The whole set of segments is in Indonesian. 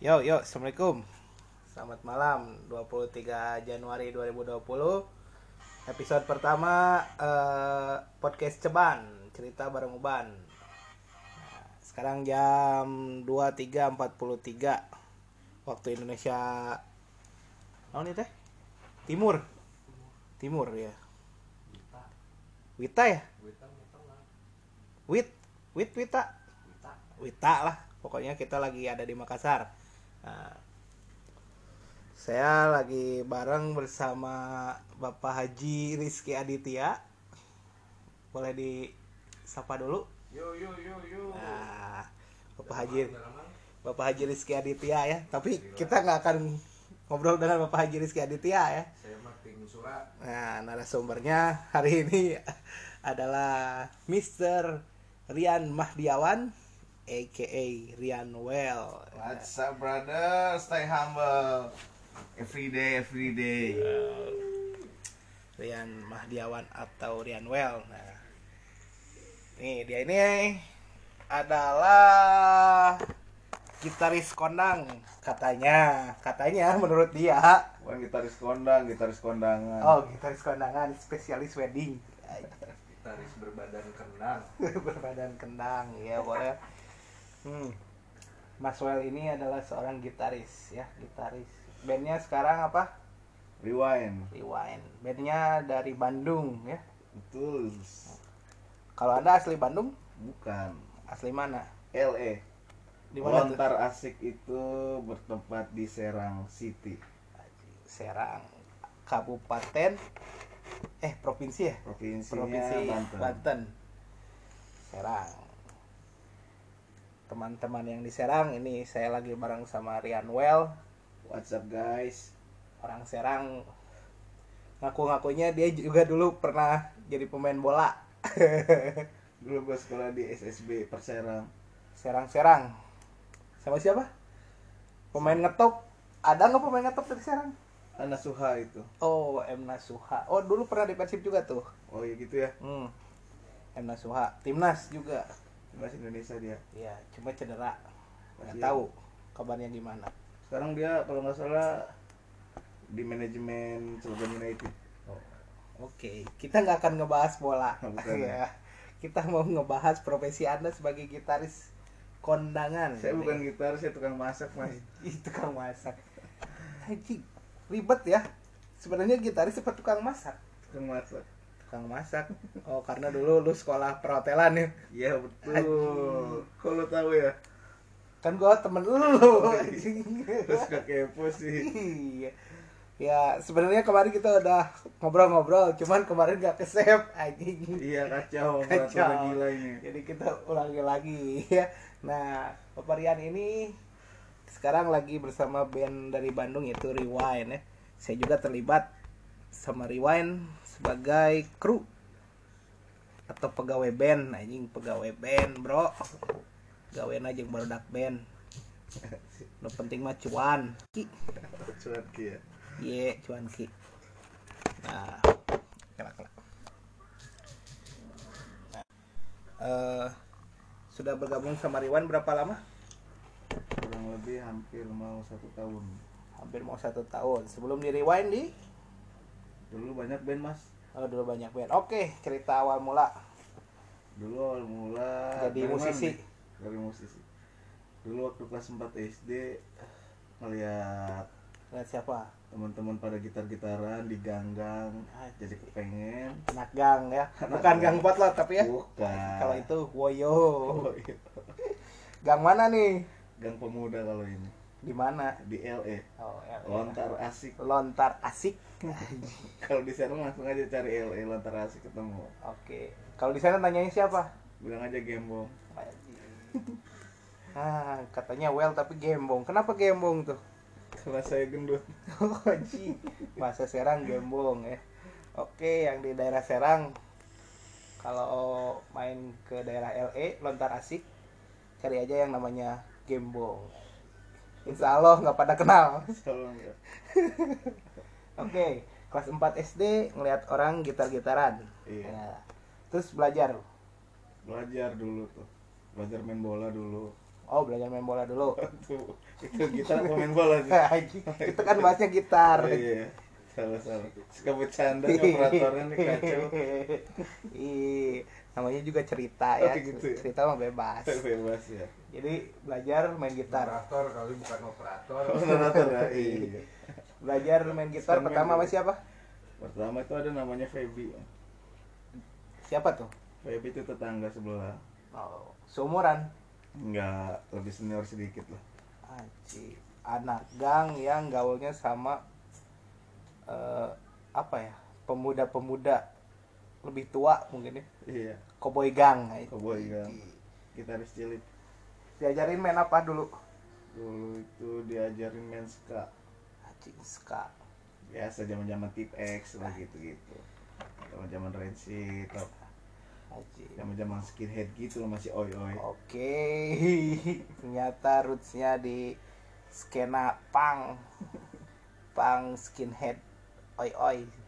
Yo, yo, Assalamualaikum. Selamat malam 23 Januari 2020 Episode pertama eh, Podcast Ceban Cerita bareng Uban. Nah, Sekarang jam 23.43 Waktu Indonesia Oh ini teh? Timur. Timur ya. Wita. Ya? Wit Wit Wita. Wita lah pokoknya kita lagi ada di Makassar. Nah, saya lagi bareng bersama Bapak Haji Rizky Aditya. Boleh disapa dulu? Yo yo yo yo. nah, Bapak Haji Bapak Haji Rizky Aditya ya. Tapi kita nggak akan ngobrol dengan Bapak Haji Rizky Aditya ya. Saya surat. Nah, narasumbernya hari ini adalah Mr. Rian Mahdiawan aka Rian Well. What's up brother? Stay humble. Every day, every day. Rian Mahdiawan atau Rian Well. Nah, nih dia ini adalah gitaris kondang katanya, katanya menurut dia. Bukan gitaris kondang, gitaris kondangan. Oh, gitaris kondangan spesialis wedding. Gitaris berbadan kendang. berbadan kendang ya boleh hmm. Mas Well ini adalah seorang gitaris ya gitaris bandnya sekarang apa Rewind. Rewind bandnya dari Bandung ya Betul. kalau anda asli Bandung Bukan. asli mana LE. di mana tuh Lontar Asik itu bertempat di Serang City, Serang Kabupaten eh provinsi ya provinsinya provinsi Banten. Banten Serang teman-teman yang di Serang ini saya lagi bareng sama Rian Well. What's up guys? orang Serang. Ngaku-ngakunya dia juga dulu pernah jadi pemain bola. Dulu gue sekolah di SSB Perserang. Serang-Serang. Sama siapa? Pemain ngetop. Ada nggak pemain ngetop dari Serang? Ana Suha itu. oh M Nasuha. Oh dulu pernah di Persib juga tuh. Oh iya gitu ya. hmm. M Nasuha. Timnas juga Timnas Indonesia dia. ya cuma cedera nggak Masih tahu kabarnya gimana Sekarang dia kalau nggak salah di manajemen Cilegon United. Oke, kita nggak akan ngebahas bola. Bukan. ya. Kita mau ngebahas profesi Anda sebagai gitaris kondangan. Saya bukan gitar, saya tukang masak mas. itu tukang masak. Haji, ribet ya. Sebenarnya gitaris seperti tukang masak. Tukang masak. Tukang masak. Oh, karena dulu lu sekolah perhotelan ya. Iya betul. Kalau tahu ya. Kan gua temen lu. anjing. Terus gak kepo sih. Iya. Ya, sebenarnya kemarin kita udah ngobrol-ngobrol, cuman kemarin gak ke save anjing. Iya kacau, Kacau. gila ini. Jadi kita ulangi lagi ya. Nah, Bapak Rian ini sekarang lagi bersama band dari Bandung yaitu Rewind ya. Saya juga terlibat sama Rewind sebagai kru atau pegawai band, anjing pegawai band, Bro. Gawean aja baru dak band. No penting mah cuan. Ki. Cuat ya. Ye, cuan ki. Nah, kelak kelak. Nah, eh, sudah bergabung sama Riwan berapa lama? Kurang lebih hampir mau satu tahun. Hampir mau satu tahun. Sebelum di Rewind di, Dulu banyak band mas. oh dulu banyak band. Oke, cerita awal mula Dulu awal mula jadi dari musisi. nih? Dari musisi. Dulu waktu kelas 4 SD ngeliat Lihat siapa? teman-teman pada gitar-gitaran di gang-gang jadi kepengen Anak gang ya. Bukan gang potlot tapi ya. bukan Kalau itu Woyo. Iya. Gang mana nih? gang pemuda kalau ini Di mana? di LE Oh, LA. lontar asik Lontar asik. kalau di sana langsung aja cari LE lontar asik ketemu Oke. Kalau di sana nanyain siapa? bilang aja gembong Ah, katanya well tapi gembong. Kenapa gembong tuh? karena saya gendut Oh, Ji. Masa Serang gembong ya. Oke, yang di daerah Serang kalau main ke daerah LE lontar asik cari aja yang namanya gembong. Insya Allah nggak pada kenal. Oke, kelas 4 SD ngelihat orang gitar-gitaran. Iya. Ya. Terus belajar. belajar dulu tuh belajar main bola dulu Oh, belajar main bola dulu. Tuh, itu gitar apa main bola sih? Kita kan bahasnya gitar. Oh, iya. Salah salah. Suka bercanda operatornya nih kacau. Iya, namanya juga cerita ya. Oh, gitu ya? Cerita mah bebas. Bebas ya. Jadi belajar main gitar. Operator kali bukan operator. Operator ya. Iya. Belajar main gitar pertama sama siapa? Pertama itu ada namanya Feby. Siapa tuh? Feby itu tetangga sebelah. Oh, seumuran. Enggak, lebih senior sedikit lah. Anjing. Anak gang yang gaulnya sama eh, apa ya? Pemuda-pemuda lebih tua mungkin ya. Iya. Cowboy gang. anjing. Cowboy gang. Gitaris cilik. Diajarin main apa dulu? Dulu itu diajarin main ska. Anjing ska. Biasa zaman-zaman tip X lah gitu-gitu. Zaman-zaman Rancid, zaman-zaman skinhead gitu masih oi-oi. Oke, ternyata rootsnya di skena punk, punk skinhead, oi oi. Nah,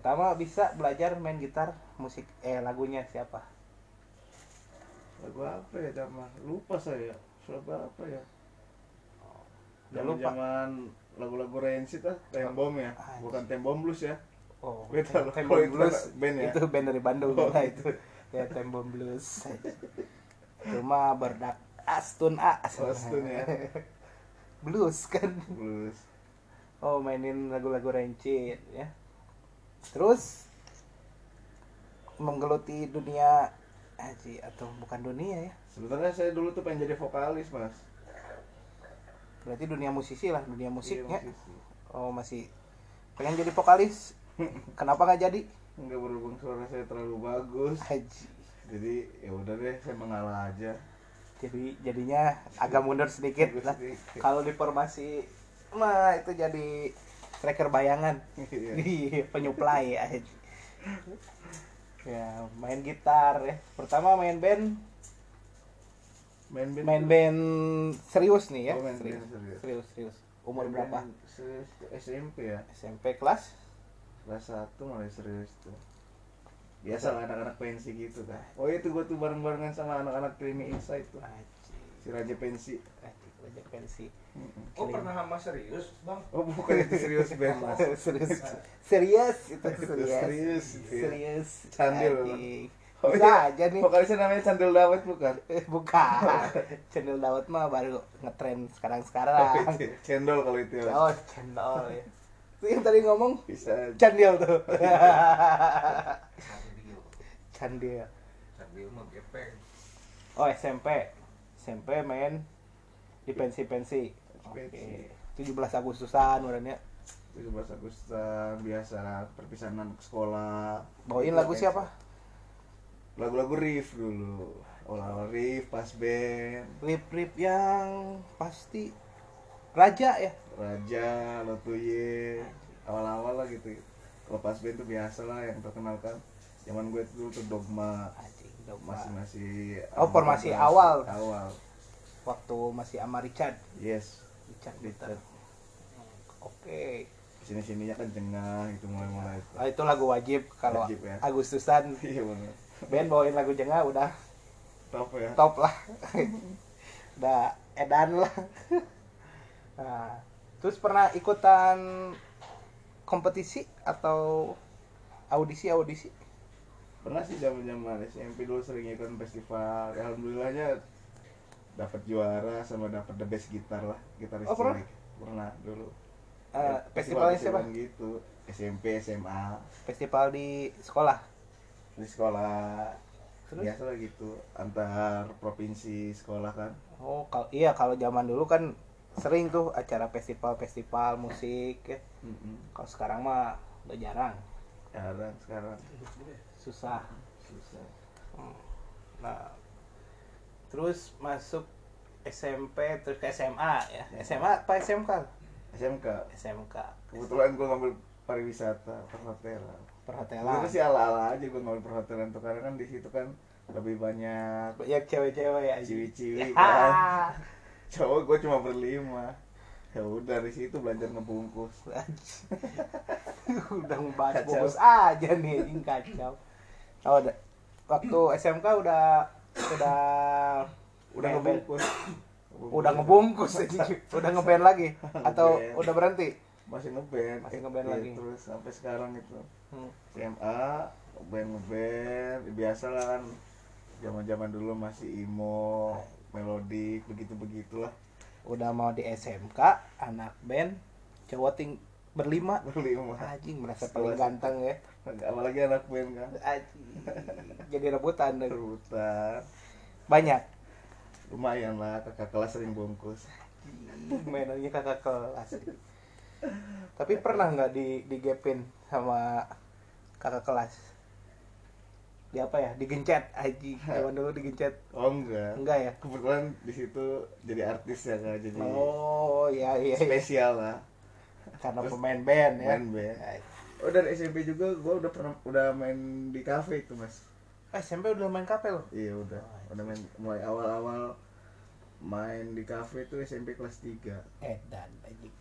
pertama bisa belajar main gitar, musik, eh lagunya siapa? Lagu apa ya zaman? Lupa saya. Lagu apa ya? Udah lupa. Zaman lagu-lagu Rancid ah, Tembom ya. Anjing. Bukan Tembom Blues ya. Oh, Beda loh. Tembom Oh, itu Blues. band ya? Itu band dari Bandung Oh. nah, itu. Ya Tembom Blues. Cuma berdak Astun A. Astun ya. Blues kan. Blues. Oh mainin lagu-lagu Rancid ya. Terus menggeluti dunia Aji atau bukan dunia ya? Sebenarnya saya dulu tuh pengen jadi vokalis, Mas. Berarti dunia musisi lah, dunia musiknya. Iya, musisi. Oh masih pengen jadi vokalis. Kenapa nggak jadi? Enggak berhubung suara saya terlalu bagus. Aji. Jadi ya udah deh, saya mengalah aja. Jadi jadinya agak mundur sedikit lah. sedikit. Kalau di formasi mah itu jadi tracker bayangan. Iya. Iya, penyuplai aja. Ya, main gitar ya. Pertama main band Main band. main band serius nih ya Oh, main serius. band serius. serius serius umur main berapa serius SMP ya. SMP kelas Kelas 1 mulai serius tuh. Biasa lah anak-anak pensi gitu kan. Oh itu gua tuh bareng-barengan sama anak-anak Creamy Insight tuh. Si Raja Pensi. Raja pensi Mm-mm. Oh pernah sama serius bang? Oh bukan itu serius mas. serius serius itu Itu serius serius, iya. serius Candil. Oh, bisa iya. aja nih Vokalisnya namanya Candil Dawet bukan? Eh, bukan channel Dawet mah baru ngetren sekarang Oh, sekarang itu. Cendol kalau itu. Oh channel ya itu yang tadi ngomong Bisa. candil tuh Candil. candil Candil mah gepeng. Oh SMP, SMP main di pensi-pensi. Pensi. Oke. 17 Agustusan urangnya. 17 Agustus biasa perpisahan ke sekolah. Bawain Itu lagu pensi. siapa? Lagu-lagu riff dulu. Awal-awal riff, pas band, Rip-rip yang pasti Raja ya. Raja, Lotuye, awal-awal lah gitu. Kalau pas band tuh biasa lah yang terkenal kan. Zaman gue dulu tuh dogma masih masih Oh, formasi 14. awal. awal Waktu masih sama Richard. yes Richard, Richard. Oke. sini sininya kan jengah itu mulai mulai itu Oh, itu lagu wajib kalau Wajib, ya. Agustusan iya benar band bawain lagu jengah udah top ya top lah. udah edan lah. Nah, terus pernah ikutan kompetisi atau audisi audisi? pernah sih zaman zaman SMP dulu sering ikut festival ya, alhamdulillahnya dapat juara sama dapat the best gitar lah gitaris Oh, pernah? pernah dulu festivalnya siapa? festival-festivalan gitu SMP SMA Festival di sekolah. di sekolah Terus? biasa lah gitu antar provinsi sekolah kan Oh, kalau iya kalau zaman dulu kan sering tuh acara festival-festival musik ya. Mm-mm. Kalau sekarang mah udah jarang, jarang sekarang susah. susah Hmm. Nah, terus masuk SMP terus ke SMA ya. SMA apa SMK? SMK SMK. kebetulan gue ngambil pariwisata perhotelan Perhotelan. Itu sih ala-ala aja gue ngambil perhotelan tuh karena kan di situ kan lebih banyak Banyak cewek-cewek ya. ciwi-ciwi kan. Cowok gue cuma berlima. Ya udah dari situ belajar ngebungkus. udah ngebahas bungkus aja nih kacau oh, waktu SMK udah udah udah ngebungkus. Udah ngebungkus udah ngeband lagi? Atau Ngeband. udah berhenti? Masih ngeband. Masih ngeband Iya, lagi. terus sampai sekarang itu. Hmm. SMA ngeband ngeband. Biasa lah kan. Zaman zaman dulu masih emo melodik begitu begitulah udah mau di SMK anak band cowok ting berlima? Berlima. Anjing merasa paling ganteng ya. Apalagi anak band kan. Anjing jadi rebutan deh. rebutan. Banyak? Lumayan lah kakak kelas sering bungkus. Mainannya kakak kelas. Tapi pernah nggak di digepin sama kakak kelas? Di apa ya? Digencet aji zaman dulu digencet. Oh enggak. Enggak ya? Kebetulan di situ jadi artis ya kak. Jadi oh iya iya, iya. spesial lah karena pemain band ya. main band. Oh dari SMP juga gue udah pernah udah main di cafe itu mas. Eh SMP udah main kapel iya udah. Udah main mulai awal-awal main di cafe itu SMP kelas 3 eh dan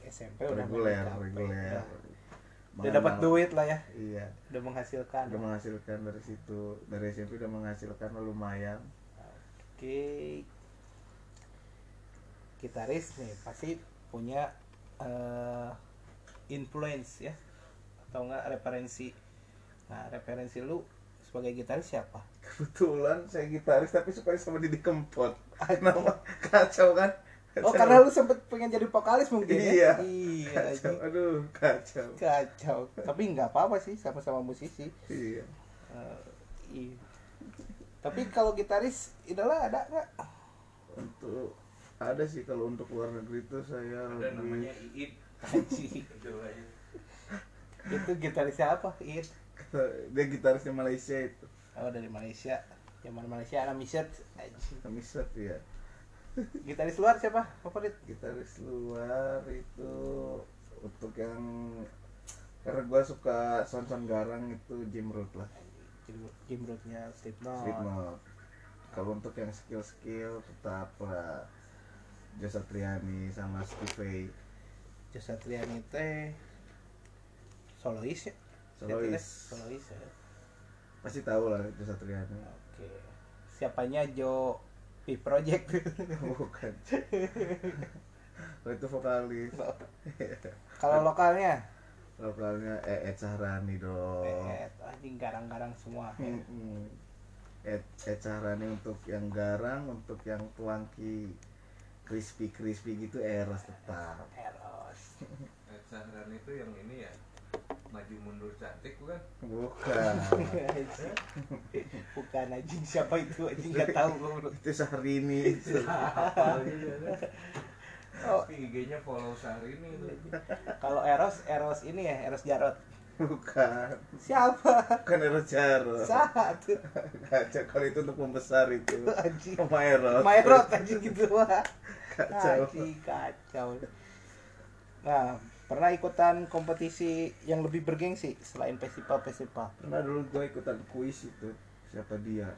SMP udah reguler main reguler. Ya. udah dapat duit lah ya? Iya. Udah menghasilkan. Udah menghasilkan dari situ. Dari SMP udah menghasilkan lumayan. Oke. Gitaris nih pasti punya eh, influence ya atau enggak referensi. Nah, referensi lu sebagai gitaris siapa? kebetulan saya gitaris tapi suka sama Didi Kempot kenapa kacau kan Oh, Kacau. karena lu sempet pengen jadi vokalis mungkin Iya. ya? Iya. kacau anjing. aduh kacau Kacau. Tapi nggak apa-apa sih sama-sama musisi. iya Eh, iya. Tapi kalau gitaris idola ada nggak? untuk ada sih kalau untuk luar negeri itu saya Ada namanya lebih Iit. Anjing. Itu gitarisnya apa? Iya. dia gitarisnya Malaysia itu Oh, dari Malaysia. Zaman Malaysia ada Miset. Anjing. kami set ya Gitaris luar siapa? Favorit? gitaris luar itu untuk yang karena gua suka son-son garang itu Jim Root lah Jim Rootnya Slipknot. Slipknot kalau untuk yang skill-skill tetap lah Josa Triani sama Steve Josa Triani teh solois ya? Solois. Solois ya. pasti tahu lah Josa Triani Oke. Siapanya Jo P Project. bukan oh, itu vokalis Kalau lokalnya lokalnya Eet Sahrani dong eh anjing garang-garang semua. Ed, Ed Sahrani untuk yang garang, untuk yang tuangki crispy crispy gitu eros tetap. Eros. Eh, Sahran itu yang ini ya maju mundur cantik bukan? Bukan. Bukan anjing siapa itu anjing nggak tahu gua bro. itu Sahrini itu. Hafal juga kan? Oh. IG-nya follow Syahrini itu. Kalau Eros Eros ini ya Eros Jarot. Bukan. Siapa? Bukan Eros Jaro. Saat Kacau kalau itu untuk membesar itu. anjing. Sama Eros. Maerot anjing gitu mah. Kacau. Anjing kacau. Nah, pernah ikutan kompetisi yang lebih bergengsi selain festival-festival? Pernah dulu gue ikutan kuis itu. Siapa dia?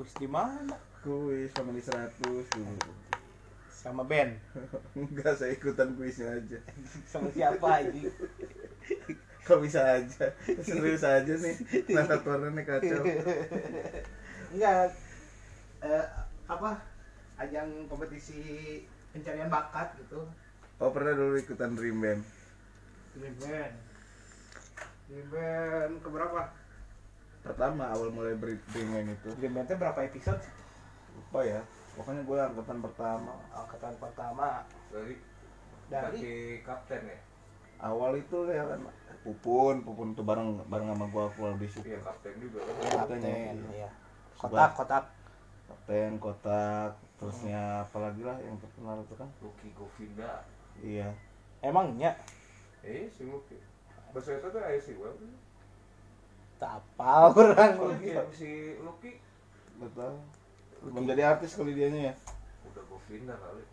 Wis di mana? Kuis Family 100 dulu. Sama band. Enggak, saya ikutan kuisnya aja. Sama siapa anjing? Kok bisa aja? Serius aja nih. Nata nih kacau. Enggak. Eh, apa? Ajang kompetisi pencarian bakat gitu. Oh pernah dulu ikutan Dream Band. Dream band. Dream band keberapa? Pertama awal mulai Dream Band itu. Dream bandnya berapa episode? Lupa ya. Pokoknya gue angkatan pertama. Angkatan pertama Dari dari kapten ya? Awal itu ya kan Pupun, Pupun tuh bareng bareng sama gua aku di situ. Iya kapten juga kan. kapten Kapten, ya. Kotak, kotak. Kapten, kotak, terusnya apalagi lah yang terkenal itu kan. Lucky Govinda. Iya. Emangnya Eh si Lucky. Bahasa itu tuh ayah si Well. tapal orang Soalnya si Lucky Betul. Belum jadi artis kali dianya ya. udah Govinda kali.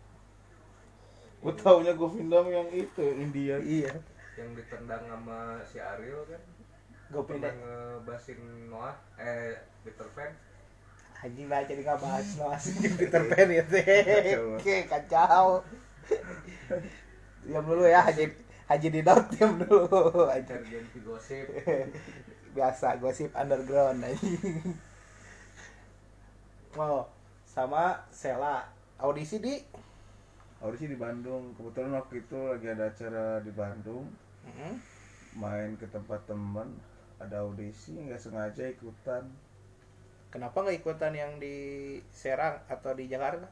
Gue taunya Govinda yang itu, yang India. Iya. Yang ditendang sama si Ariel kan. Gue Pernah pindah. ngebasin Noah eh Peter Pan. Haji lah jadi nggak bahas no asli Peter Pan ya teh. Kacau. Diam dulu ya Haji Haji Didot diam dulu. Aja. Gosip. Biasa gosip underground aja. Oh, sama Sela. Audisi di audisi di Bandung kebetulan waktu itu lagi ada acara di Bandung Mhm. main ke tempat teman ada audisi nggak sengaja ikutan Kenapa nggak ikutan yang di Serang atau di Jakarta?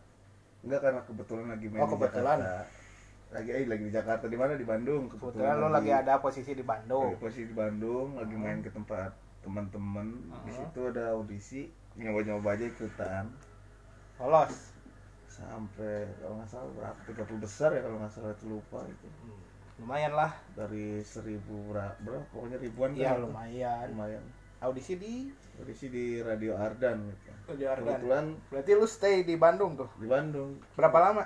Enggak karena kebetulan lagi main Oh, kebetulan. di Jakarta lagi eh lagi di Jakarta di mana di Bandung Kebetulan lo lagi ada posisi di Bandung. lagi posisi di Bandung lagi main ke tempat teman-teman di Hmm. situ ada audisi nyoba-nyoba aja ikutan Lolos. sampai kalau nggak salah berapa 30 besar ya kalau nggak salah itu lupa itu Hmm, Lumayan lah. dari seribu berapa, pokoknya ribuan Iya kan itu. lumayan. lumayan Audisi di audisi di Radio Ardan gitu Radio Ardan. kebetulan Berarti lu stay di Bandung tuh. di Bandung Berapa lama?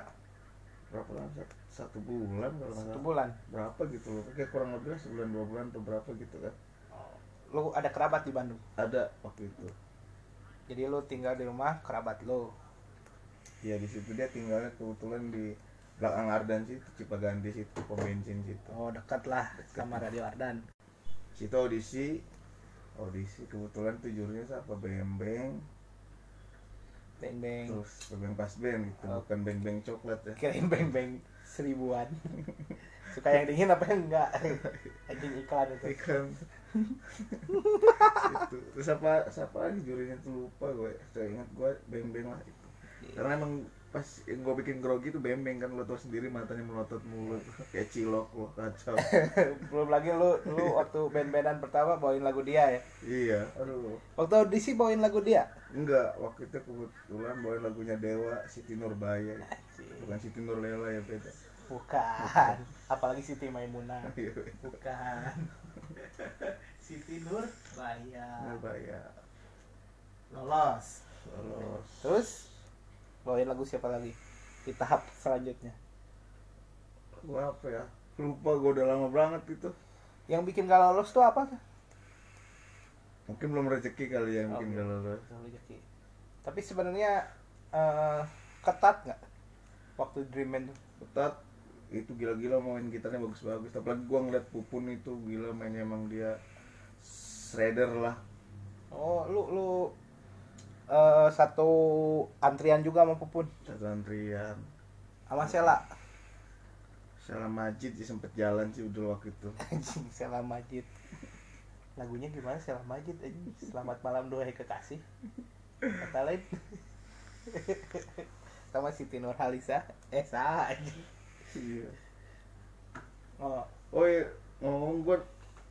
berapa lama satu, bulan kalau Satu salah bulan. berapa gitu loh kayak kurang lebih lah sebulan dua bulan atau berapa gitu kan Lu ada kerabat di Bandung. ada waktu itu Jadi lu tinggal di rumah kerabat lu. ya di situ dia tinggalnya kebetulan di belakang Ardan situ Cipaganti situ pom bensin situ Oh, dekat lah sama Radio Ardan. situ audisi audisi kebetulan tuh jurinya siapa bembeng Beng beng. terus bembeng pas band gitu Oh. bukan bembeng coklat ya Kirain beng beng seribuan. Suka yang dingin apa yang enggak? Anjing iklan itu. ikan itu terus apa siapa lagi jurinya tuh lupa gue saya ingat gue bembeng lah itu karena emang pas yang gue bikin grogi tuh bembeng kan lo tau sendiri matanya melotot mulu kayak cilok lo kacau Belum lagi lu lu waktu band-bandan pertama bawain lagu dia ya. iya aduh Waktu audisi bawain lagu dia. enggak waktu itu kebetulan bawain lagunya Dewa Siti Nurbaya bukan Siti Nurlela ya beda Bukan. Apalagi Siti Maimunah. Iya, Bukan. Siti Nur Baya. Nurbaya Lolos. lolos Terus bawain lagu siapa lagi? Di tahap selanjutnya. gua apa ya lupa gue udah lama banget itu Yang bikin gak lolos tuh apa? mungkin belum rezeki kali ya mungkin gak lolos Rezeki. Tapi sebenarnya eh, ketat nggak waktu Dream Man tuh? ketat itu gila-gila main gitarnya bagus-bagus apalagi gua ngeliat Pupun itu gila mainnya emang dia shredder lah Oh, lu lu eh, satu antrian juga sama Pupun satu antrian sama Sela. Salah Majid sih sempet jalan sih udah waktu itu Anjing Sela Majid. Lagunya gimana Sela Majid anjing? Selamat malam dua kekasih. Kata lain. sama Siti Nurhalisa. Eh, salah anjing. iya Oh, oh iya ngomong gua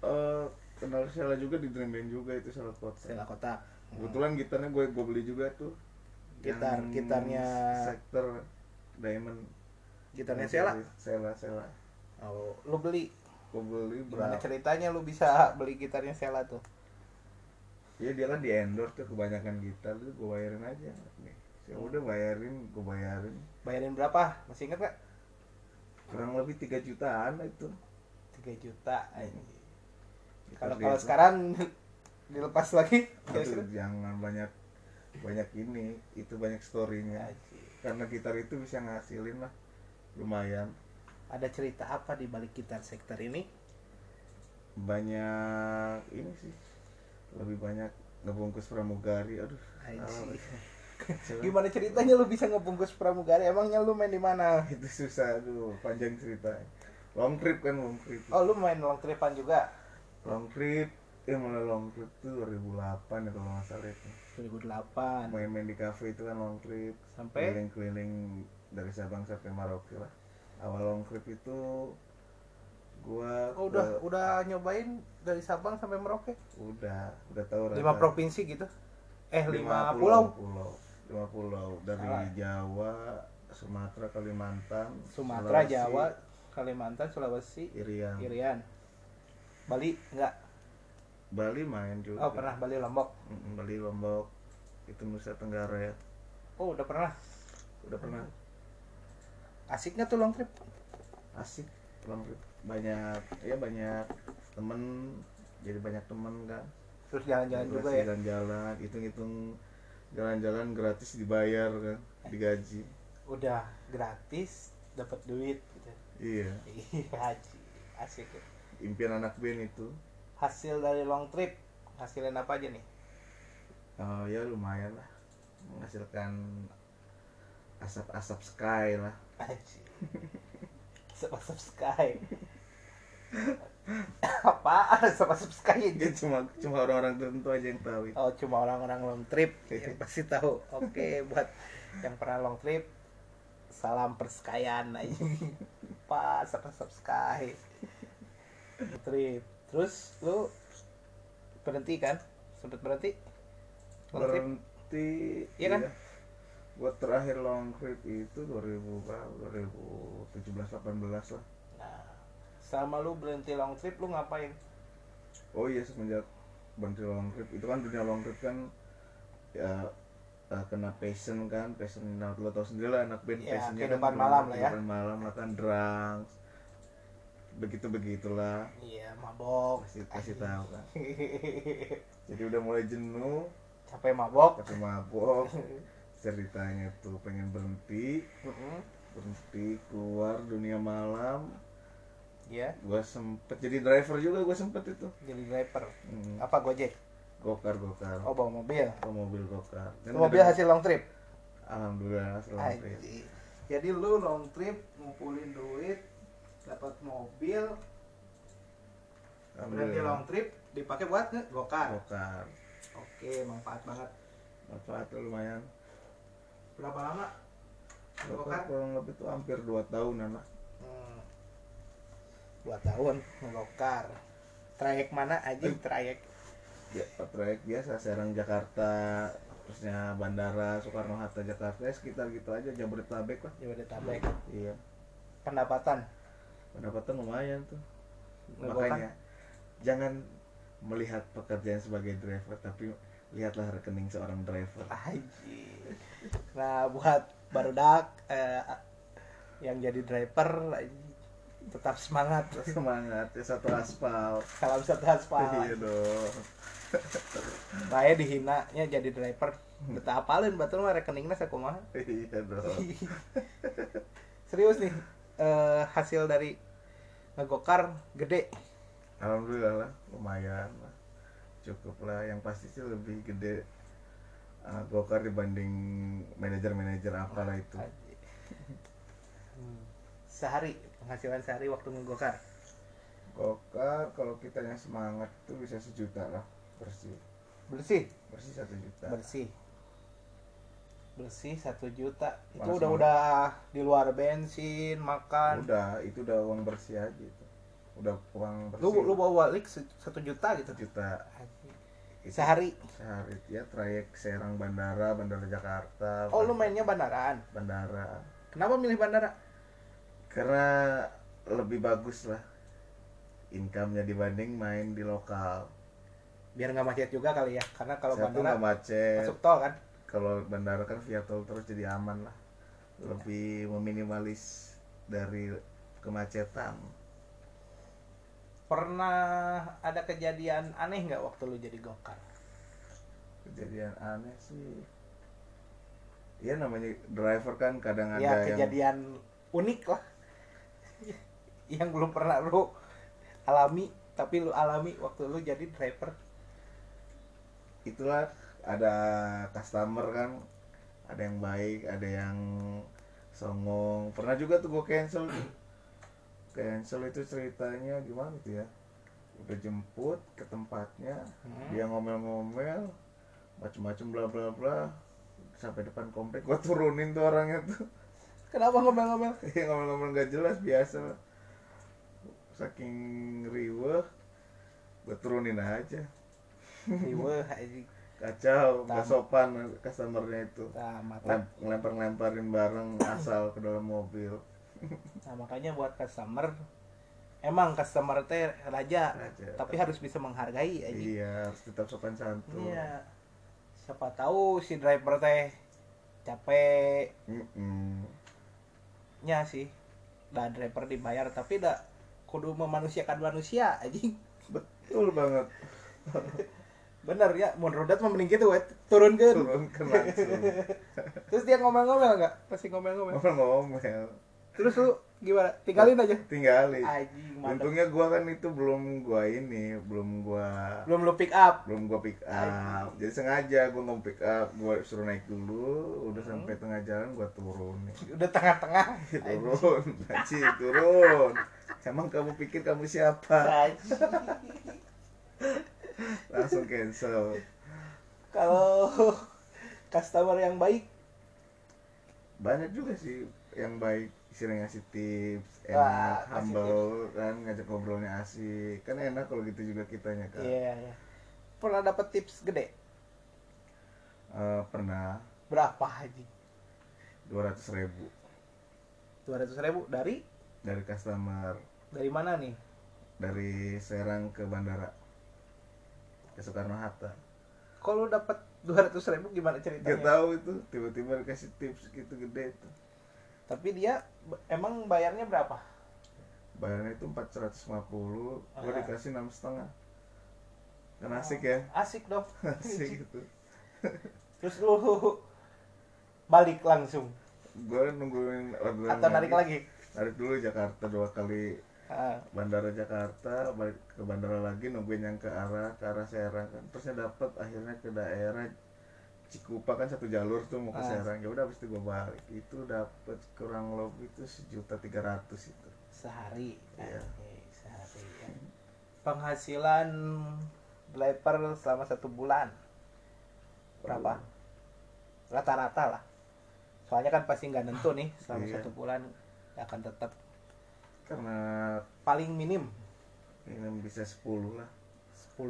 eh, kenal Sheila juga di Dream Band juga itu salah kota Sela Kota. Kebetulan gitarnya gue gue beli juga tuh Gitar- Yang gitarnya- sektor Diamond Gitarnya Sela. Sela Sela Oh, lu beli. gue beli Gimana berapa ceritanya lu bisa beli gitarnya Sela tuh? ya dia kan di endorse tuh kebanyakan gitar tuh gue bayarin aja nih ya udah bayarin gue bayarin Bayarin berapa? Masih inget gak? kurang lebih 3 jutaan itu 3 juta. Gitar Kalau kalau sekarang dilepas lagi Aduh, jangan banyak banyak ini itu banyak storynya karena gitar itu bisa ngasilin lah lumayan ada cerita apa di balik gitar sektor ini? banyak ini sih lebih banyak ngebungkus pramugari aduh Anjing. salah. Gimana ceritanya lu bisa ngebungkus pramugari? Emangnya lu main di mana? itu susah aduh panjang cerita long trip kan long trip Oh, lu main long tripan juga? long trip ya mulai long trip tuh 2008 ya kalau nggak salah itu 2008 main-main di cafe itu kan long trip sampai keliling-keliling dari Sabang sampai Merauke lah awal long trip itu gua oh, ke- udah udah nyobain dari Sabang sampai Merauke? udah udah tahu Lima rata- provinsi gitu? Eh, lima, lima pulau? pulau lima pulau dari Salah. Jawa Sumatera Kalimantan Sumatera, Sulawesi, Jawa, Kalimantan, Sulawesi, Irian Irian. Bali enggak? Bali main juga Oh, pernah Bali Lombok. Bali Lombok itu Nusa Tenggara ya Oh, udah pernah. udah pernah Asiknya tuh long trip. asik long trip banyak ya banyak temen jadi banyak temen kan Terus jalan-jalan juga ya. jalan-jalan hitung-hitung jalan-jalan gratis dibayar kan digaji Udah gratis, dapat duit gitu. iya Iya. Asik ya. impian anak band itu Hasil dari long trip, hasilin apa aja nih? Oh ya lumayan lah menghasilkan asap-asap sky lah. Asap-asap sky. Apa? Asap-asap sky ya anjing? cuma cuma orang-orang tertentu aja yang tahu itu Oh cuma orang-orang long trip yang pasti tahu. Oke buat yang pernah long trip salam perskayan aja. Pas asap-asap sky. Trip. Terus lu berhenti kan? Sempet berhenti? Long trip? berhenti Iya kan? buat terakhir long trip itu 2000 berapa? 2017 18 lah Nah, sama lu berhenti long trip lu ngapain? oh iya semenjak berhenti long trip itu kan dunia long trip kan ya eh, kena passion kan passion nah, lo tau sendiri lah anak band Ya, passionnya kan malam lah ya. malam lah kan drugs begitu begitulah Iya, mabok. kasih kasih tahu kan jadi udah mulai jenuh Capek mabok. tapi mabok ceritanya tuh pengen berhenti Mm-mm. berhenti keluar dunia malam Iya, gua sempet jadi driver juga gua sempet itu jadi driver. hmm. Apa Gojek? gokar gokar Oh, bawa mobil. Ke mobil gokar Itu mobil hasil long trip. alhamdulillah selamat ya. Anjing. Jadi lu long trip ngumpulin duit, dapat mobil, berhenti long trip dipakai buat gokar. gokar Oke, manfaat banget. manfaat tuh lumayan Berapa lama? gokar Gokar? kurang lebih tuh hampir 2 tahunan lah Hmm. Dua tahun ngegokar. Trayek mana aja trayek? ya trayek biasa Serang Jakarta terusnya bandara Soekarno Hatta Jakarta ya sekitar gitu aja Jabodetabek lah Jabodetabek. iya Pendapatan. Pendapatan lumayan tuh Ngegokar? makanya jangan melihat pekerjaan sebagai driver tapi lihatlah rekening seorang driver Anjing. Nah, buat barudak eh, yang jadi driver tetap semangat. semangat ya satu aspal Salam satu aspal. iya dong Saya dihinanya jadi driver. Betah apalin batur mah rekeningnya sakumaha. iya dong Serius nih. Eh, hasil dari ngegokar gede. alhamdulillah lah lumayan lah cukup lah yang pasti sih lebih gede uh, gokar dibanding manajer-manajer apalah itu. Hmm. Sehari penghasilan sehari waktu ngegokar. gokar kalau kita yang semangat tuh bisa sejuta lah bersih Bersih. bersih satu juta bersih bersih satu juta. Itu Langsung. udah udah di luar bensin makan. Udah itu udah uang bersih aja itu. Udah uang bersih. lu lu bawa balik satu juta gitu? Juta. Itu sehari? Sehari ya trayek Serang Bandara Bandara Jakarta oh lu mainnya bandaraan? Bandara. Kenapa milih bandara? Karena lebih bagus lah income-nya dibanding main di lokal. Biar nggak macet juga kali ya karena kalau satu bandara macet. masuk tol kan kalau bandara kan via tol terus jadi aman lah. Lebih meminimalis dari kemacetan. Pernah ada kejadian aneh nggak waktu lu jadi gokar? Kejadian aneh sih. Ya namanya driver kan kadang ada ya yang kejadian unik lah. Yang belum pernah lu alami tapi lu alami waktu lu jadi driver. Itulah ada customer kan ada yang baik ada yang songong. Pernah juga tuh gue cancel. Cancel itu ceritanya gimana tuh ya? Udah jemput ke tempatnya Hmm. dia ngomel-ngomel macem-macem bla bla bla. Sampai depan komplek gue turunin tuh orangnya tuh. Kenapa ngomel-ngomel? Iya ngomel-ngomel gak jelas biasa. Saking riweh gue turunin aja. Riweh. Kacau Tam- gak sopan customernya itu Nah, mata. Lem- ngelempar-ngelemparin barang asal ke dalam mobil Nah, makanya buat customer emang customer teh raja, Raja, tapi harus bisa menghargai aja. iya harus tetap sopan santun Iya. Siapa tahu si driver teh capek Mm-mm. nya sih. Dan driver dibayar tapi dah kudu memanusiakan manusia anjing. betul banget Bener ya, mun rodat mah mending gitu we, turunkeun. turunkan langsung. Terus dia ngomel-ngomel enggak? Pasti ngomel-ngomel. ngomel-ngomel. Terus lu gimana? Tinggalin aja? Tinggalin. Anjing, mantap. untungnya gua kan itu belum gua ini belum gua belum lu pick up. Belum gua pick up. Jadi sengaja gua nggak pick up gua suruh naik dulu udah Hmm. sampai tengah jalan gua turun. Nih udah tengah-tengah? Turun. Haji turun. Emang kamu pikir kamu siapa? Anjing. Langsung cancel. Kalau customer yang baik? Banyak juga sih yang baik sering ngasih tips Wah, enak ngasih humble kan ngajak ngobrolnya asik. Kan enak kalau gitu juga kitanya kan iya iya. Pernah dapat tips gede? Eh, pernah. Berapa haji dua ratus ribu. Dua ratus ribu dari? Dari customer. Dari mana nih? Dari Serang ke bandara ke Soekarno Hatta. Kalau dapat dua ratus ribu gimana Gak ceritanya tahu itu tiba-tiba dikasih tips gitu gede itu. Tapi dia emang bayarnya berapa? Bayarnya itu 450 gua Ah. dikasih enam setengah. Kan asik ya? Asik dong. Asik gitu terus lu balik langsung? Gue nungguin orderan atau narik lagi? Narik dulu Jakarta dua kali Ah, bandara Jakarta balik ke bandara lagi nungguin yang ke arah ke arah Serang kan. Terusnya dapat akhirnya ke daerah Cikupa kan satu jalur tuh mau ke Ah. Serang. Ya udah habis itu gue balik. Itu dapat kurang lebih itu sejuta tiga ratus itu. Sehari? Iya. Sehari ya. penghasilan driver selama satu bulan. Berapa? Rata-rata lah. Soalnya kan pasti nggak nentu nih selama Iya. satu bulan akan tetap karena paling minim ini bisa 10 lah. 10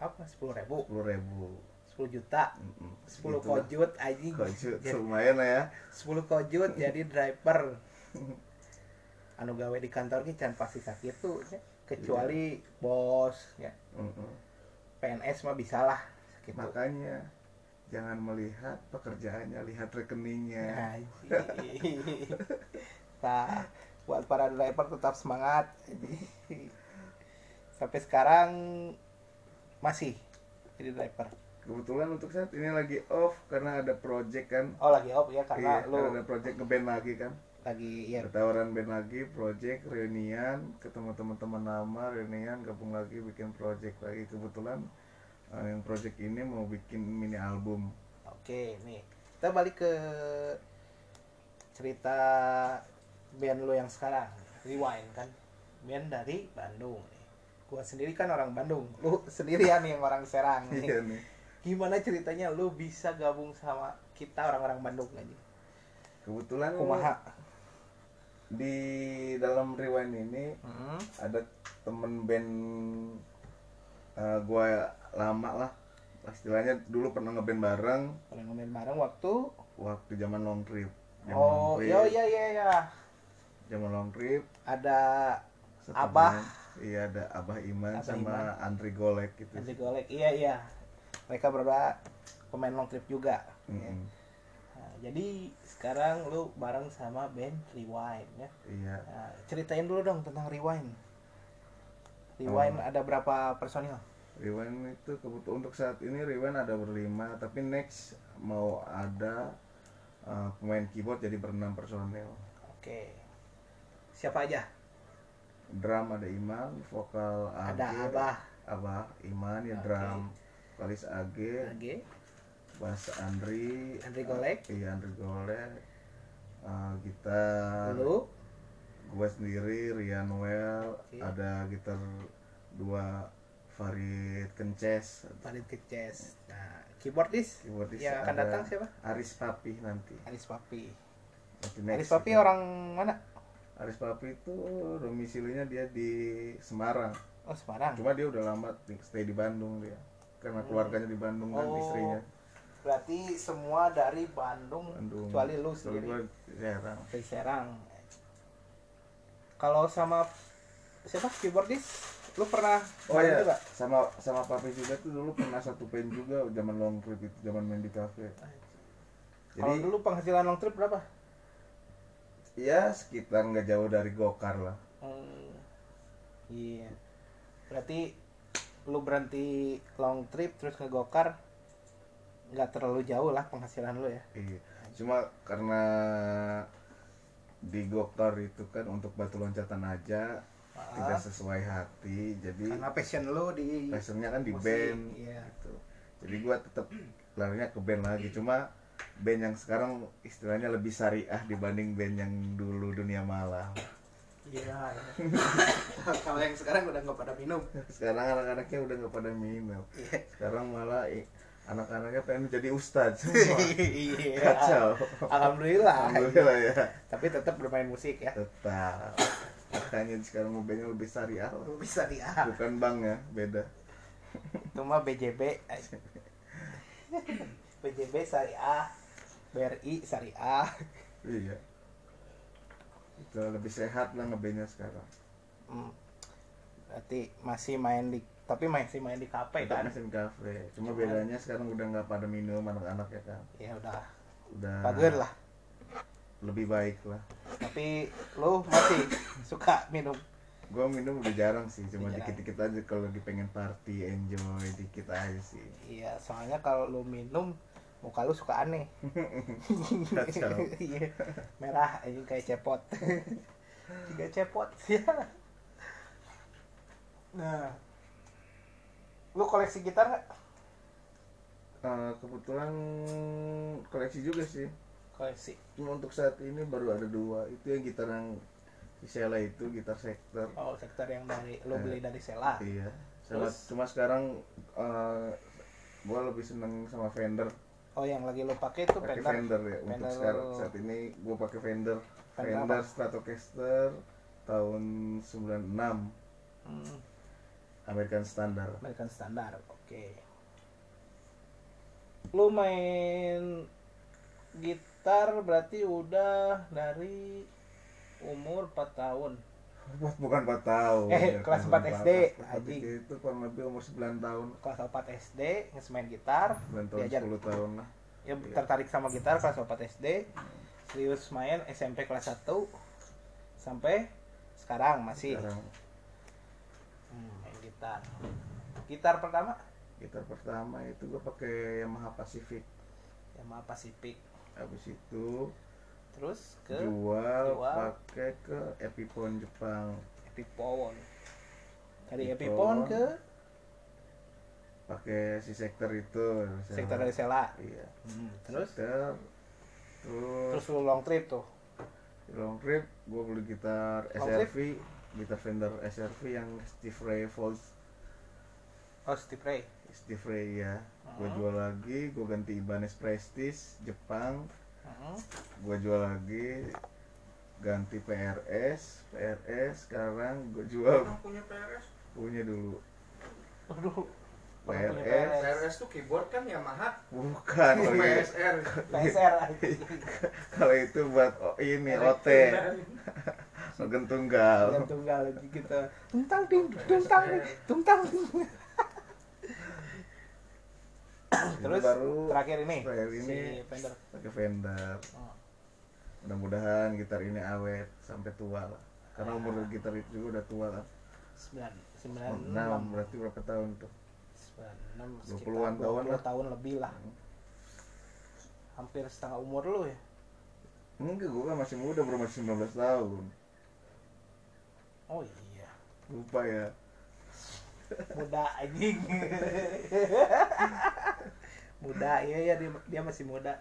apa? 10 ribu. 10 ribu. 10 juta. 10 kojut anjing. Kojut Jadi, lumayan lah ya. 10 kojut jadi driver. Anu gawe di kantor ki can pasti sakit tuh ya. kecuali bos ya. Mm-mm. PNS mah bisa lah sakit tuh. makanya jangan melihat pekerjaannya lihat rekeningnya. Nah buat para driver tetap semangat. Sampai sekarang masih jadi driver. Kebetulan untuk saat ini lagi off karena ada project kan. Oh lagi off ya karena iya, lu karena ada project ngeband lagi kan. lagi ya tawaran band lagi project reunian ketemu teman-teman lama reunian gabung lagi bikin project lagi. Kebetulan eh, yang project ini mau bikin mini album. Oke, nih. Kita balik ke cerita band lo yang sekarang, Rewind kan, band dari Bandung nih. Gua sendiri kan orang Bandung, lu sendirian yang orang Serang nih. iya nih Gimana ceritanya lu bisa gabung sama kita orang-orang Bandung aja? kebetulan Kumaha? di dalam rewind ini Hmm, ada temen band eh, gua lama lah istilahnya dulu pernah ngeband bareng pernah ngomongin bareng waktu waktu zaman long trip zaman Oh, iya iya iya iya. Zaman long trip Ada satu Abah. iya ada abah iman Abah sama Iman. Andri Golek gitu Andri Golek. Iya iya. Mereka berdua pemain long trip juga. Mm-mm. Nah, jadi sekarang lu bareng sama band Rewind ya. iya Nah, ceritain dulu dong tentang Rewind. Rewind Oh. ada berapa personil? Rewind itu kebetulan untuk saat ini Rewind ada berlima tapi next mau ada uh, pemain keyboard jadi berenam personel Oke. Siapa aja? drum ada Iman vokal AG Ada Abah, Abah Iman ya Oke. drum vokalis AG AG, bass Andri Andri Golek. iya Andri Golek uh, gitar Lu, gue sendiri Rian Well Oke. ada gitar dua Farid Kences Farid Keces. Nah, keyboardis keyboardis yang akan datang siapa? Aris Papi nanti Aris Papi. Nanti Aris Papi itu. orang mana? Aris Papi itu domisilinya dia di Semarang Oh, Semarang. cuma dia udah lama stay di Bandung dia karena keluarganya di Bandung kan Oh, istrinya Berarti semua dari Bandung, Bandung kecuali lu Kecuali sendiri gua Serang dari Serang. Kalau sama siapa keyboardis? Lu pernah Oh iya, juga? sama sama Papi juga tuh dulu pernah satu band juga zaman long trip itu zaman main di cafe. Kalau Jadi dulu penghasilan long trip berapa? Ya sekitar nggak jauh dari Gokar lah. Hmm, iya. Berarti lu berhenti long trip terus ngegokar nggak terlalu jauh lah penghasilan lu ya. Iya. Cuma karena di gokar itu kan untuk batu loncatan aja Ah. tidak sesuai hati jadi karena passion lu di passionnya kan di musik, band iya. gitu. jadi gua tetap larinya ke band lagi cuma band yang sekarang istilahnya lebih syariah dibanding band yang dulu dunia malam. Iya kalau yang sekarang udah nggak pada minum. Sekarang anak-anaknya udah nggak pada minum. Iya. sekarang malah anak-anaknya pengen jadi ustadz semua. Iya. Kacau. Alhamdulillah. Alhamdulillah ya. Tapi tetap bermain musik ya. Tetap. Makanya sekarang mobilnya lebih syariah bisa dia bukan bank ya. Beda. Itu mah BJB BJB syariah BRI syariah. Iya. Itu lebih sehat lah ngebandnya sekarang. Hmm. berarti masih main di tapi masih main di kafe kan? mesin kafe. Cuma Cuman- bedanya sekarang udah nggak pada minum anak-anak ya kan? Ya udah. Udah bagus lah. Lebih baik lah. Tapi lu masih suka minum? Gue minum udah jarang sih cuma dikit-dikit aja kalau lagi pengen party enjoy dikit aja sih. Iya soalnya kalau lu minum muka lu suka aneh. Iya. Merah ini kayak cepot. Tiga cepot ya nah. Lu koleksi gitar nggak? Eh, kebetulan koleksi juga sih. Koleksi. Cuma untuk saat ini baru ada dua. Itu yang gitar yang si Sheila itu gitar sektor. Oh sektor yang dari lu Eh, beli dari Sela? iya. Terus? cuma sekarang eh gue lebih seneng sama Fender oh yang lagi lu pakai itu pakai Fender. Fender ya untuk Fender- sekarang saat ini gue pakai Fender. Fender Fender? Stratocaster tahun 96 hmm, American Standard. American Standard oke. Lu main gitar berarti udah dari umur 4 tahun bukan 4 tahun Eh, kelas tahun 4 SD, kelas anjing. itu kurang lebih umur 9 tahun. Kelas 4 SD nges main gitar 9 tahun diajar. 10 tahun lah. Ya tertarik sama gitar kelas 4 SD serius main SMP kelas 1 sampai sekarang masih. Sekarang. Hmm, main gitar. Gitar pertama? Gitar pertama itu gue pakai Yamaha Pacific. Yamaha Pacific. Habis itu terus ke jual, jual. pakai ke Epiphone Jepang. Epiphone dari Epiphone. Epiphone ke pakai si sektor itu sektor dari Sela iya. Hmm, terus? Sektor terus, terus lu long trip tuh? Long trip gue beli gitar Long SRV gitar Fender SRV yang Steve Ray Volt oh Steve Ray? Steve Ray ya gue Hmm. jual lagi gue ganti Ibanez Prestige Jepang Hmm, gue jual lagi ganti PRS PRS sekarang gue jual punya PRS. punya dulu aduh PRS. PRS tuh keyboard kan Yamaha. bukan Oh, PSR. PSR kalau itu buat oh, ini OT organ tunggal yang tunggal gitu tungtang ting. Ini terus baru terakhir ini? terakhir si ini Fender. pakai Fender. Oh. mudah-mudahan gitar ini awet sampai tua lah. Karena umur gitar itu juga udah tua lah. Sembilan sembilan enam. berarti berapa tahun tuh? Sembilan enam 20-an tahun lah. tahun lebih lah. Hampir setengah umur lu ya? Enggak gue kan masih muda baru masih 19 tahun. Oh iya. Lupa ya muda anjing. Muda iya ya dia, dia masih muda.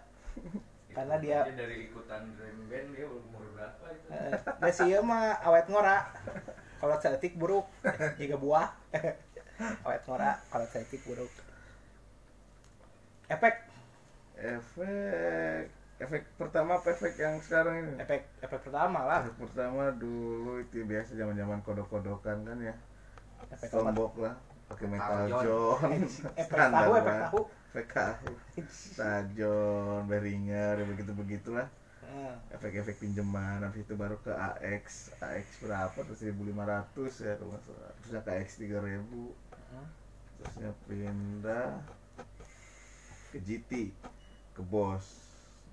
Karena dia- dari ikutan dream band dia umur berapa itu? Eh, Nah sih mah awet ngora. Kalau cetik buruk. Jika buah. Awet ngora kalau cetik buruk. Efek? Efek. Efek pertama apa efek yang sekarang ini? Efek efek pertama lah. Efek pertama dulu itu biasa zaman zaman kodok-kodokan kan ya efek apa? Tombok lah pakai metal john. Efek Standar tahu efek lah. tahu. Efek tahu. Stajon beringer ya begitu begitulah Hmm, efek-efek pinjaman habis itu baru ke AX AX berapa? Terus 1500 ya kalau nggak salah. Terusnya ke AX 3000 hmm. terusnya pindah ke GT ke Bos.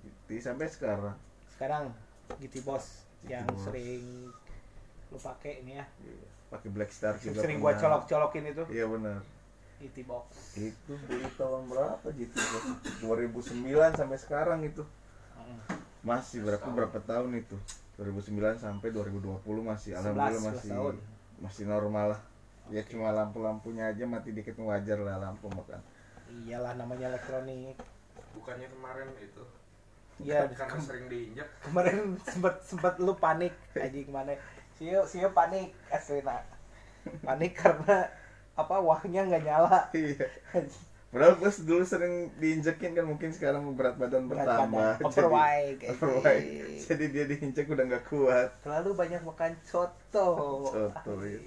GT sampai sekarang. Sekarang GT Boss GT yang Boss. sering lu pakai ini ya. Iya, pakai Black Star juga sering gua colok-colokin itu. Iya benar. GT Box. Itu beli tahun berapa GT Bos 2009 sampai sekarang itu. Masih berapa berapa tahun itu? 2009 sampai 2020 masih 11, alhamdulillah 11 masih tahun. masih normal lah. Ya cuma lampu-lampunya aja mati dikit wajar lah lampu makan. Iyalah namanya elektronik. Bukannya kemarin itu? Iya karena sering diinjak. kemarin sempat sempat lu panik. Anjing mana sio sio panik. Asli nak. Panik karena apa wahnya nggak nyala. Iya. Padahal gue dulu sering diinjekin kan mungkin sekarang berat badan Berat bertambah. badan, overweight, jadi, overweight. anjing. jadi dia diinjek udah nggak kuat. Terlalu banyak makan coto Coto, iya.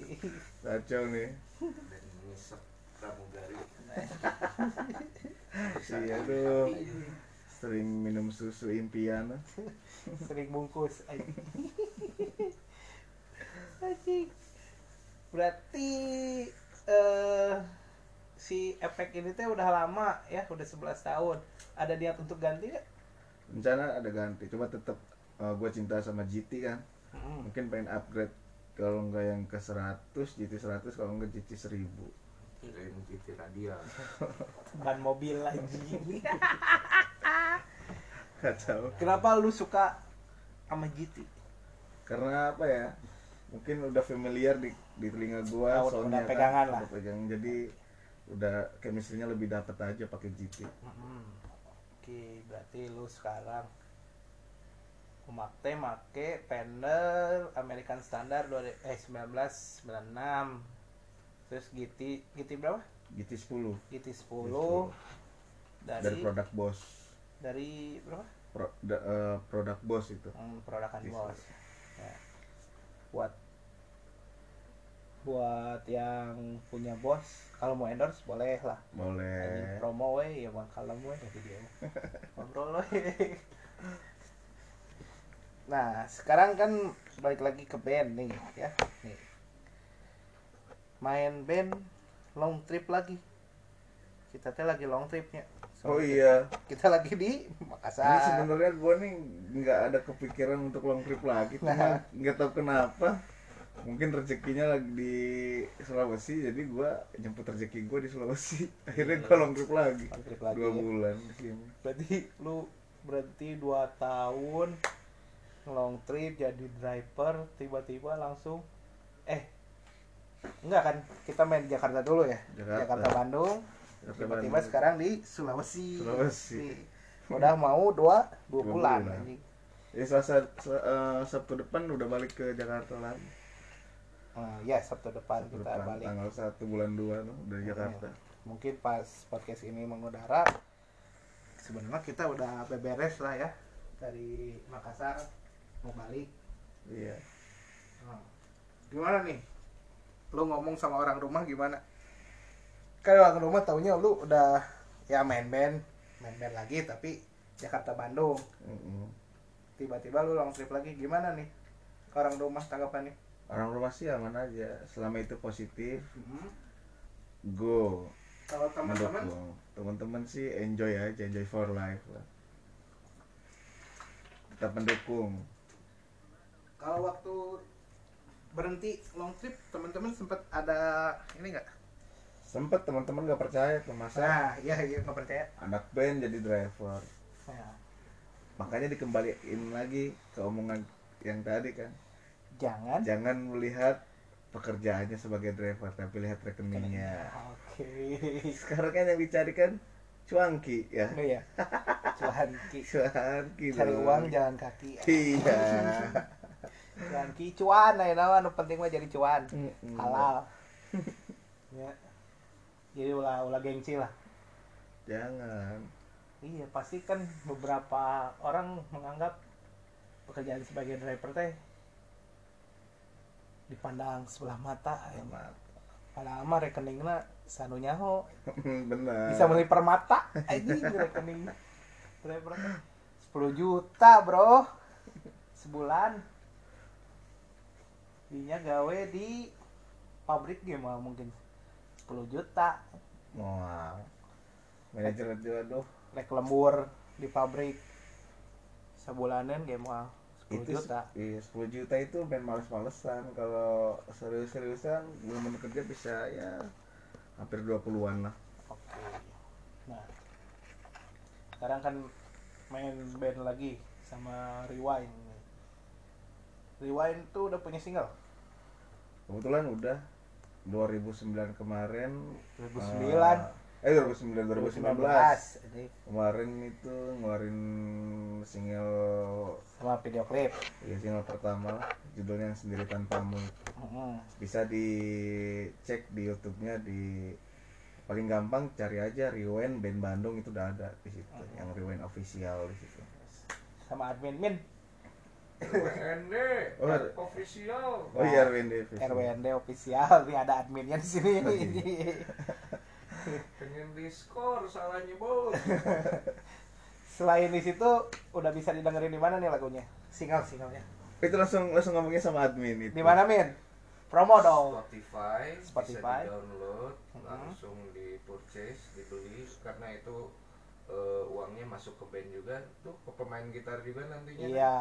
kacau nih. Dan ngisep pramugari iya tuh sering minum susu impian. Sering bungkus anjing. Berarti eh si efek ini teh udah lama ya udah 11 tahun. Ada niat untuk ganti nggak? Rencana ada ganti cuma tetap gue cinta sama GT kan. Hmm. mungkin pengen upgrade kalau nggak yang ke 100 GT 100 kalau nggak GT 1000 kayak mencuci radial. Ban mobil lagi kacau kenapa lu suka sama GT karena apa ya mungkin udah familiar di di telinga gua Ah, udah- soundnya udah pegangan kan, lah. udah pegang jadi udah chemistry-nya lebih dapet aja pakai GT Hmm. oke berarti lu sekarang Umakte make Fender American Standard dua- eh 1996 terus GT GT berapa? GT 10 GT 10 dari, dari produk Boss dari berapa? Pro- da- eh, produk Boss itu Hmm, produkan GT bos. Ya. Buat buat yang punya bos kalau mau endorse boleh lah. Boleh. Anjing promo we ya bang kalem we jadi dia. Ngobrol we nah sekarang kan balik lagi ke band nih ya. Nih. Main band long trip lagi. Kita teh lagi long tripnya. Oh iya. kita lagi di ini Makassar sebenarnya gua nih nggak ada kepikiran untuk long trip lagi cuma Nah. nggak tahu kenapa mungkin rezekinya lagi di Sulawesi jadi gua jemput rezeki gua di Sulawesi akhirnya gua long trip lagi long trip lagi dua ya. bulan berarti lu berarti dua tahun long trip jadi driver tiba-tiba langsung eh enggak kan kita main Jakarta dulu ya Jakarta. Bandung Jakarta, tiba-tiba Bandung. sekarang di Sulawesi Sulawesi. Udah mau dua dua bulan, bulan. Ya selasa se- eh, Sabtu depan udah balik ke Jakarta lagi. Nah, ya Sabtu depan Sabtu kita depan, balik. tanggal 1 bulan 2 tuh dari Jakarta. mungkin pas podcast ini mengudara sebenarnya kita udah beberes lah ya dari Makassar mau balik. Iya. Nah, gimana nih? Lu ngomong sama orang rumah gimana? Kan orang rumah taunya lu udah ya main band main band lagi tapi Jakarta Bandung. Mm-mm. tiba-tiba lu long trip lagi gimana nih orang rumah tanggapannya Orang rumah sih aman aja. Selama itu positif, go kalau teman-teman. Teman-teman sih enjoy aja, enjoy for life lah. Tetap mendukung. kalau waktu berhenti long trip teman-teman sempat ada ini nggak Sempet teman-teman gak percaya tuh masa nah iya iya nggak percaya anak band jadi driver. Nah, Makanya dikembaliin lagi ke omongan yang tadi kan. Jangan. Jangan melihat pekerjaannya sebagai driver, tapi lihat rekeningnya. oke. Sekarang kan yang dicari kan cuanki ya? Oh iya. Cuanki cuanki cari dong. uang jalan kaki. Iya. Cuanki cuan nah nama nu penting mah jadi cuan. Mm-mm. halal. Ya. Jadi ulah ulah gengsi lah. Jangan. Iya pasti kan beberapa orang menganggap pekerjaan sebagai driver teh dipandang sebelah mata ya. Selamat. padahal mah rekeningnya sanu nyaho. Benar. Bisa beli permata anjing rekening. 10 juta bro. Sebulan. Dinya gawe di pabrik gimana mungkin. 10 juta. Wow manajer juga tuh rek lembur di pabrik. Sebulanan game mah 10 itu juta. iya 10 juta itu main males-malesan. Kalau serius-seriusan belum kerja bisa ya hampir 20-an lah. Oke. Nah sekarang kan main band lagi sama rewind Rewind tuh udah punya single? Kebetulan udah. 2009 kemarin 2009. eh, eh 2009 2019 Ini. Kemarin itu ngeluarin single sama video klip. Ya single pertama. Judulnya yang sendiri tanpamu Mm-mm. bisa dicek di YouTube-nya di paling gampang cari aja Rewind band Bandung itu udah ada di situ. Yang Rewind official di situ. Sama admin min. RWND Oh, official. Oh iya Rewind official. RWND official. Nih ada adminnya di sini pengen diskor salahnya bos selain di situ udah bisa didengerin di mana nih lagunya? Single singlenya itu langsung langsung ngomongnya sama admin itu. Di mana min? Promo dong. Spotify, Spotify. bisa di download langsung di purchase dibeli. Karena itu eh, uangnya masuk ke band juga. Tuh ke pemain gitar juga nantinya. Iya.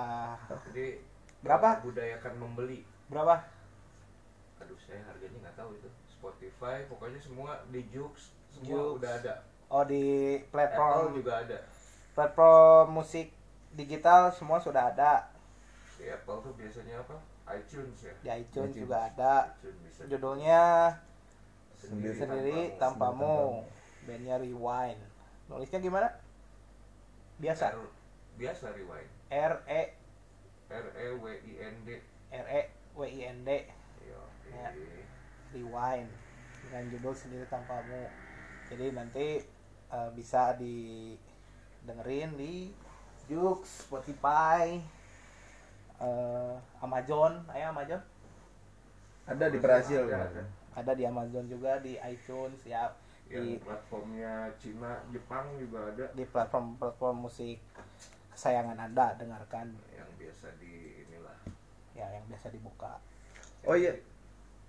Jadi Berapa? budayakan membeli. Berapa? Aduh saya harganya nggak tahu itu Spotify pokoknya semua di Jux semua Joox. udah ada. Oh di Apple platform juga ada. Platform musik digital semua sudah ada. Di Apple tuh biasanya apa? iTunes ya? Di iTunes iTunes. juga ada. iTunes bisa. Judulnya Sendiri sendiri Tanpamu. tanpamu bandnya rewind. Nulisnya gimana? Biasa. R- biasa rewind. R E R E W I N D. R E W I N D. Iya, Ya. Rewind. Dengan judul sendiri tanpamu. Jadi nanti eh, bisa didengerin di Jux, Spotify, eh, Amazon, ayo Amazon. Ada di Brazil Ada, ada. ada di Amazon juga di iTunes ya. Yang di platformnya Cina Jepang juga ada. Di platform-platform musik kesayangan anda dengarkan. Yang biasa di inilah. Ya yang biasa dibuka. Oh iya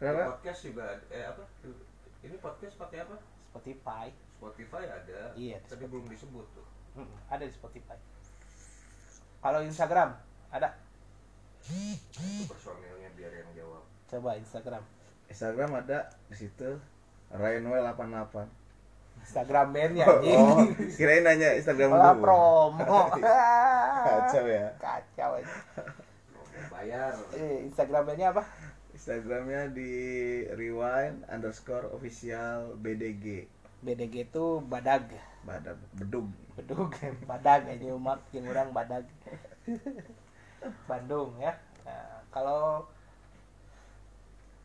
Di kenapa podcast juga ada eh apa? Ini podcast pakai apa? Spotify. Spotify ada Iya, di tapi belum disebut tuh. Mm, ada di Spotify. Kalau Instagram ada? Itu personilnya biar yang jawab. Coba Instagram. Instagram ada di situ. Ryanwell 88 Instagram bandnya oh, anjing. oh, kirain nanya Instagram Malah dulu. promo. Kacau ya. Kacau aja. bayar. Eh, Instagram bandnya apa Instagramnya di rewind underscore official BDG BDG itu badag. Badak bedug. Bedug badag aja umak yang orang badag. Bandung ya. Nah, kalau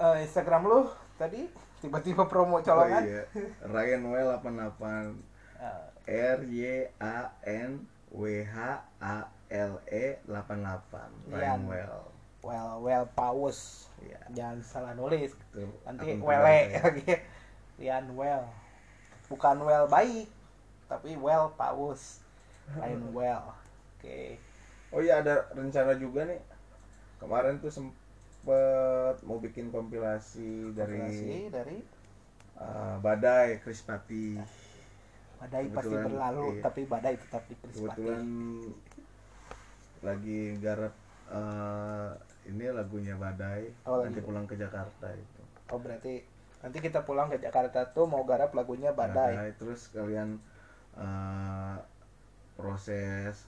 eh, Instagram lu tadi tiba-tiba promo colongan. Oh, iya. Ryanwell 88 Eh, R Y A N W H A L E 88 Rian. Ryanwell well well paus Iya. jangan salah nulis Itu nanti wele saya. lagi Rian well bukan well baik tapi well paus lain well oke Oh iya ada rencana juga nih. Kemarin tuh sempet mau bikin kompilasi dari Kompilasi dari uh, Badai Krispati. badai pasti berlalu iya. tapi badai tetap diperispati Kebetulan lagi garap uh, ini lagunya Badai Oh, nanti lagi. pulang ke Jakarta itu. oh berarti nanti kita pulang ke Jakarta tuh mau garap lagunya badai terus kalian uh, proses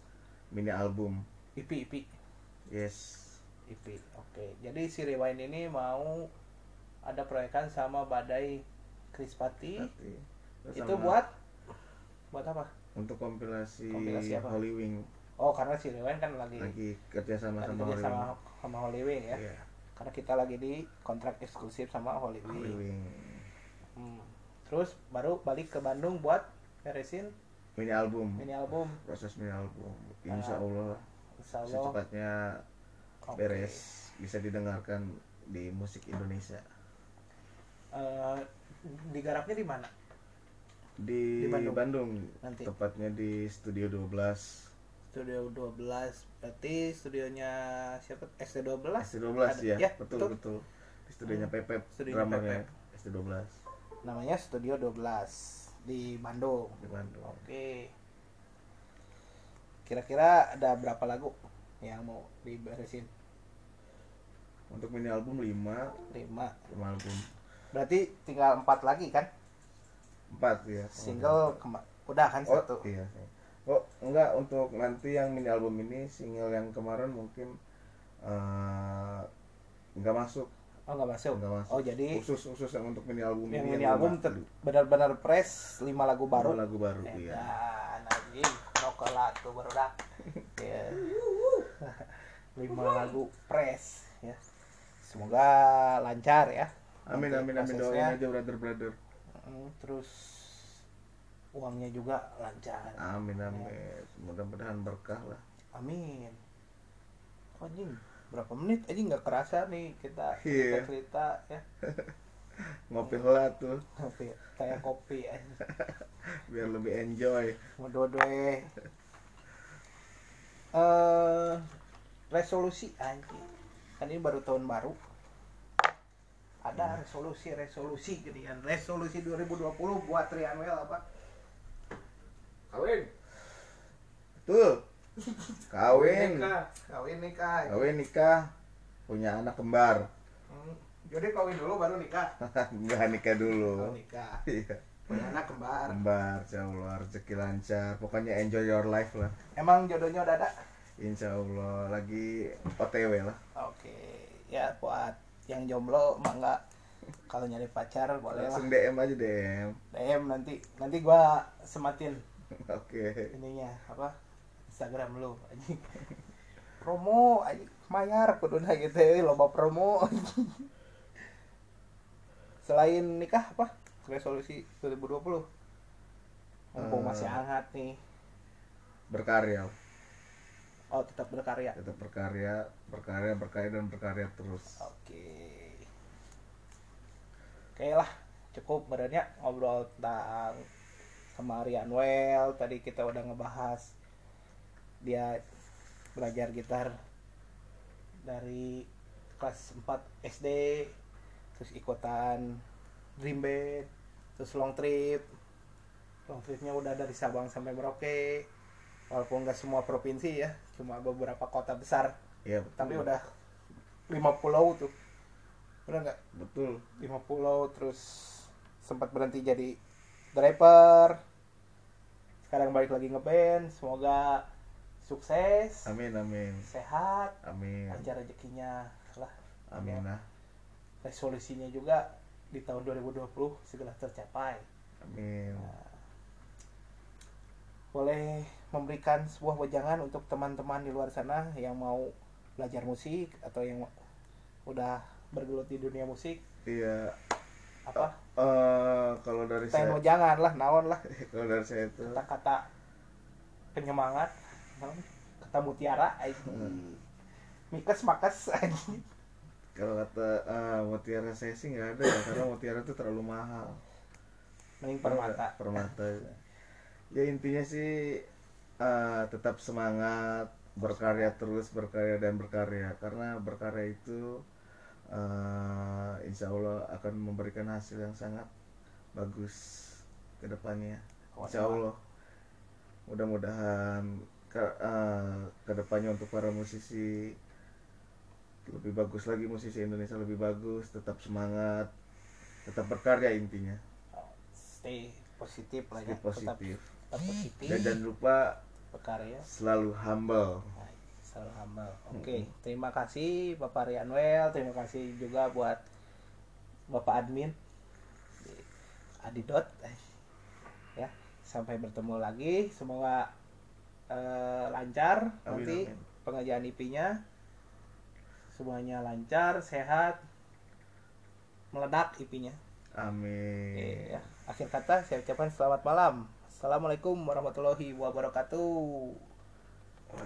mini album. ipi ipi Yes. ipi oke jadi si Rewind ini mau ada proyekan sama badai Krispati itu buat buat apa untuk kompilasi, Kompilasi apa? Holy Wing oh karena si Rewind kan lagi lagi kerja sama lagi sama kerja Holy sama Wing. Sama Holy Wing ya Iya, karena kita lagi di kontrak eksklusif sama Holy Holy Wing Wing. Hmm. terus baru balik ke Bandung buat beresin Mini album. mini album Proses mini album. Insya Ah, Allah Insya Allah secepatnya Oke. beres bisa didengarkan di musik Indonesia. Eh, digarapnya di mana Di, Di Bandung. Bandung, Nanti. tepatnya di Studio 12. Studio 12 berarti studionya siapa? ST12 ST12 Ada- ya, ya, betul, betul. betul. Di studionya Pepep, Studionya drummernya ST12 namanya Studio 12 di Bandung. Di Bandung. oke. Kira-kira ada berapa lagu yang mau diberesin? Untuk mini album 5, 5 5 album. berarti tinggal empat lagi kan? 4 ya. single kema- udah kan Oh, satu. iya. Oh, enggak untuk nanti yang mini album ini single yang kemarin mungkin eh nggak masuk. Oh nggak masuk? Nggak masuk. Oh jadi khusus khusus yang untuk mini album yang ini mini album ter- benar-benar press lima lagu baru baru. lagu baru iya. Anjing nokelat tuh berudak ya lima lagu press ya. Semoga lancar ya. Amin amin amin. doain aja brother brother Mm, terus uangnya juga lancar. Amin amin. Mudah-mudahan berkah lah. Amin. Anjing berapa menit? Aja nggak kerasa nih kita Iya. cerita cerita ya. Ngopi lah tuh. Kopi kayak kopi aja biar lebih enjoy. Mododoe eh resolusi anjing. Kan ini baru tahun baru. Ada resolusi resolusi gedean resolusi 2020 buat Trianwell apa kawin. Tuh kawin. Kawin nikah. Kawin nikah. Punya anak kembar. Hmm, jadi kawin dulu baru nikah. Enggak nikah oh, dulu nikah. Iya. Punya anak kembar. Kembar insya Allah rezeki lancar. Pokoknya enjoy your life lah. Emang jodohnya udah ada? Insya Allah lagi otw lah. Oke. Ya buat yang jomblo mah enggak. Kalau nyari pacar boleh lah. Langsung DM aja DM DM nanti. Nanti gua sematin oke. Ininya apa? Instagram lu anjing. Promo anjing. Mayar kuduna gitu ya loba promo anjing. selain nikah apa? Resolusi 2020 mumpung Eh. masih hangat nih. Berkarya. Oh tetap berkarya. Tetap berkarya berkarya berkarya dan berkarya terus. Oke. Oke lah cukup badannya ngobrol tentang sama Rianwell tadi kita udah ngebahas dia belajar gitar dari kelas 4 SD terus ikutan dream band terus long trip. Long tripnya udah dari Sabang sampai Merauke walaupun nggak semua provinsi ya cuma beberapa kota besar. Betul. Tapi udah lima pulau tuh. Udah nggak? Betul. Lima pulau terus sempat berhenti jadi driver sekarang balik lagi ngeband semoga sukses amin amin. sehat amin. lancar rezekinya lah. Amin lah. Resolusinya juga di tahun 2020 segera tercapai. Amin. Boleh memberikan sebuah wejangan untuk teman-teman di luar sana yang mau belajar musik atau yang udah bergelut di dunia musik? Iya apa? Eh kalau dari saya wejangan lah naon lah. Kalau dari saya itu kata-kata penyemangat kata mutiara Hmm. mikes anjing kalau kata eh, mutiara saya sih nggak ada ya karena mutiara itu terlalu mahal. Mending permata. Permata. Ya intinya sih eh, tetap semangat berkarya terus berkarya dan berkarya. Karena berkarya itu eh, insya Allah akan memberikan hasil yang sangat bagus ke depannya. Insya Allah. Mudah-mudahan ke eh, ke depannya untuk para musisi lebih bagus lagi musisi Indonesia lebih bagus tetap semangat tetap berkarya intinya. Stay positif lah Stay ya positif. tetap, tetap positif dan jangan lupa berkarya. selalu humble selalu humble oke terima kasih Bapak Rianwell. Terima kasih juga buat Bapak admin di Adidot. Ya sampai bertemu lagi. Semoga eh, lancar Amin, nanti amin. pengajian IP-nya semuanya lancar sehat meledak IP-nya amin. Ya. akhir kata saya ucapkan selamat malam. Assalamualaikum warahmatullahi wabarakatuh